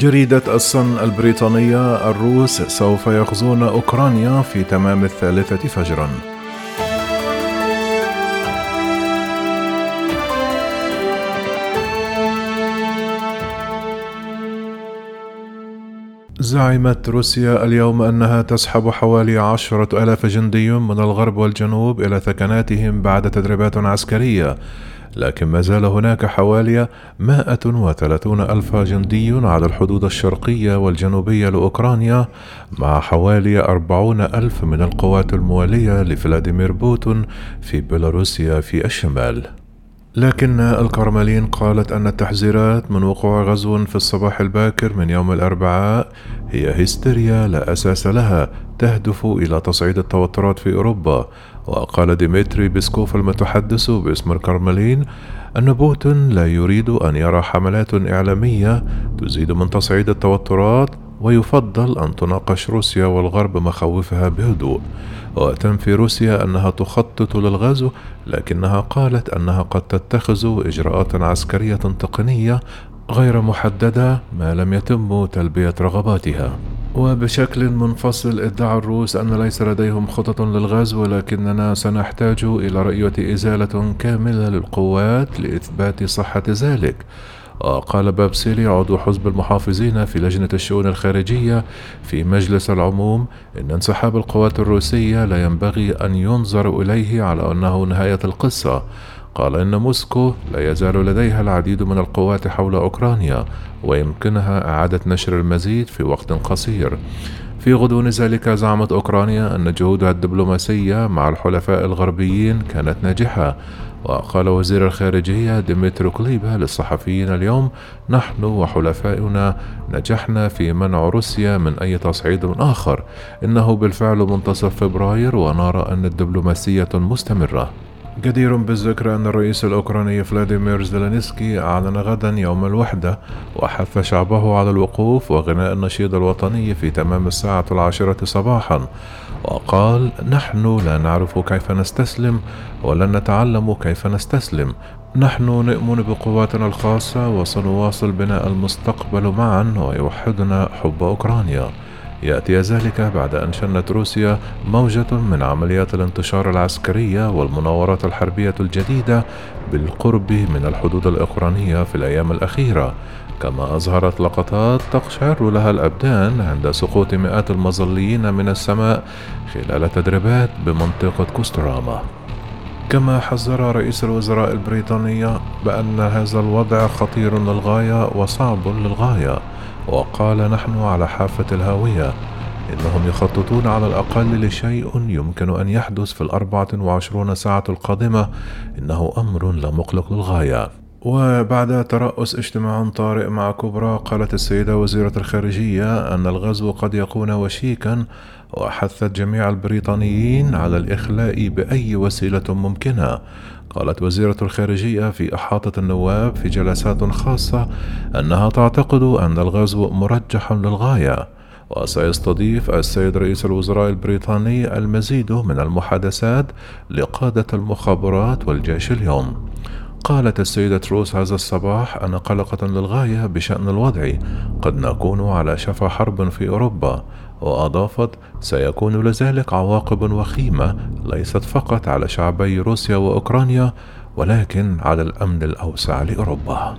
جريدة الصن البريطانية الروس سوف يغزون أوكرانيا في تمام الثالثة فجرا. زعمت روسيا اليوم أنها تسحب حوالي عشرة ألاف جندي من الغرب والجنوب إلى ثكناتهم بعد تدريبات عسكرية. لكن ما زال هناك حوالي 130 ألف جندي على الحدود الشرقية والجنوبية لأوكرانيا مع حوالي 40 ألف من القوات الموالية لفلاديمير بوتون في بيلاروسيا في الشمال. لكن الكرملين قالت أن التحذيرات من وقوع غزو في الصباح الباكر من يوم الأربعاء هي هستيريا لا أساس لها تهدف إلى تصعيد التوترات في أوروبا. وقال ديمتري بيسكوف المتحدث باسم الكرملين أن بوتين لا يريد أن يرى حملات إعلامية تزيد من تصعيد التوترات ويفضل أن تناقش روسيا والغرب مخاوفها بهدوء وتنفي روسيا أنها تخطط للغزو لكنها قالت أنها قد تتخذ إجراءات عسكرية تقنية غير محددة ما لم يتم تلبية رغباتها. وبشكل منفصل ادعى الروس أن ليس لديهم خطط للغزو ولكننا سنحتاج إلى رؤية إزالة كاملة للقوات لإثبات صحة ذلك. وقال بابسيلي عضو حزب المحافظين في لجنة الشؤون الخارجية في مجلس العموم إن انسحاب القوات الروسية لا ينبغي أن ينظر إليه على أنه نهاية القصة. قال إن موسكو لا يزال لديها العديد من القوات حول أوكرانيا ويمكنها إعادة نشر المزيد في وقت قصير. في غضون ذلك زعمت أوكرانيا أن جهودها الدبلوماسية مع الحلفاء الغربيين كانت ناجحة. وقال وزير الخارجية ديمترو كليبا للصحفيين اليوم نحن وحلفاؤنا نجحنا في منع روسيا من أي تصعيد آخر. إنه بالفعل منتصف فبراير ونرى أن الدبلوماسية مستمرة. جدير بالذكر أن الرئيس الأوكراني فلاديمير زيلينسكي أعلن غدا يوم الوحدة وحث شعبه على الوقوف وغناء النشيد الوطني في تمام الساعة العاشرة صباحا وقال نحن لا نعرف كيف نستسلم ولن نتعلم كيف نستسلم. نحن نؤمن بقواتنا الخاصة وسنواصل بناء المستقبل معا ويوحدنا حب أوكرانيا. يأتي ذلك بعد أن شنت روسيا موجة من عمليات الانتشار العسكرية والمناورات الحربية الجديدة بالقرب من الحدود الأوكرانية في الأيام الأخيرة. كما أظهرت لقطات تقشعر لها الأبدان عند سقوط مئات المظليين من السماء خلال تدريبات بمنطقة كوستراما. كما حذر رئيس الوزراء البريطاني بأن هذا الوضع خطير للغاية وصعب للغاية. وقال نحن على حافة الهاوية إنهم يخططون على الأقل لشيء يمكن أن يحدث في الأربعة وعشرون ساعة القادمة إنه أمر لا مقلق للغاية. وبعد ترأس اجتماع طارئ مع كبرى قالت السيدة وزيرة الخارجية أن الغزو قد يكون وشيكا وحثت جميع البريطانيين على الإخلاء بأي وسيلة ممكنة. قالت وزيرة الخارجية في إحاطة النواب في جلسات خاصة أنها تعتقد أن الغزو مرجح للغاية. وسيستضيف السيد رئيس الوزراء البريطاني المزيد من المحادثات لقادة المخابرات والجيش اليوم. قالت السيدة روس هذا الصباح أنا قلقة للغاية بشأن الوضع. قد نكون على شفا حرب في أوروبا وأضافت سيكون لذلك عواقب وخيمة ليست فقط على شعبي روسيا وأوكرانيا ولكن على الأمن الأوسع لأوروبا.